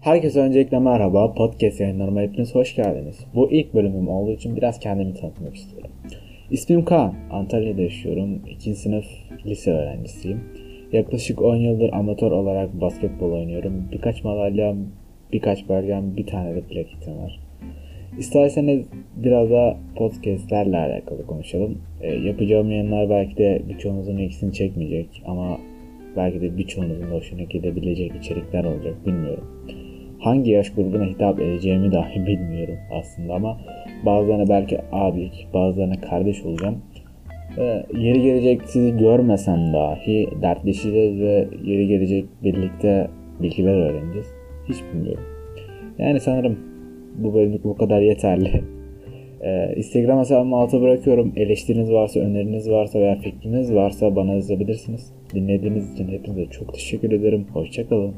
Herkese öncelikle merhaba. Podcast yayınlarıma hepiniz hoş geldiniz. Bu ilk bölümüm olduğu için biraz kendimi tanıtmak istiyorum. İsmim Kaan. Antalya'da yaşıyorum. 2. sınıf lise öğrencisiyim. Yaklaşık 10 yıldır amatör olarak basketbol oynuyorum. Birkaç madalyam, birkaç belgem, bir tane de plaketim var. İsterseniz biraz da podcastlerle alakalı konuşalım. E, yapacağım yayınlar belki de birçoğunuzun ilgisini çekmeyecek ama belki de birçoğunuzun hoşuna gidebilecek içerikler olacak bilmiyorum. Hangi yaş grubuna hitap edeceğimi dahi bilmiyorum aslında ama bazılarına belki abilik, bazılarına kardeş olacağım. Ve yeri gelecek sizi görmesem dahi dertleşeceğiz ve yeri gelecek birlikte bilgiler öğreneceğiz. Hiç bilmiyorum. Yani sanırım bu bölümlük bu kadar yeterli. Ee, Instagram hesabımı alta bırakıyorum. Eleştiriniz varsa, öneriniz varsa veya fikriniz varsa bana yazabilirsiniz. Dinlediğiniz için hepinize çok teşekkür ederim. Hoşçakalın.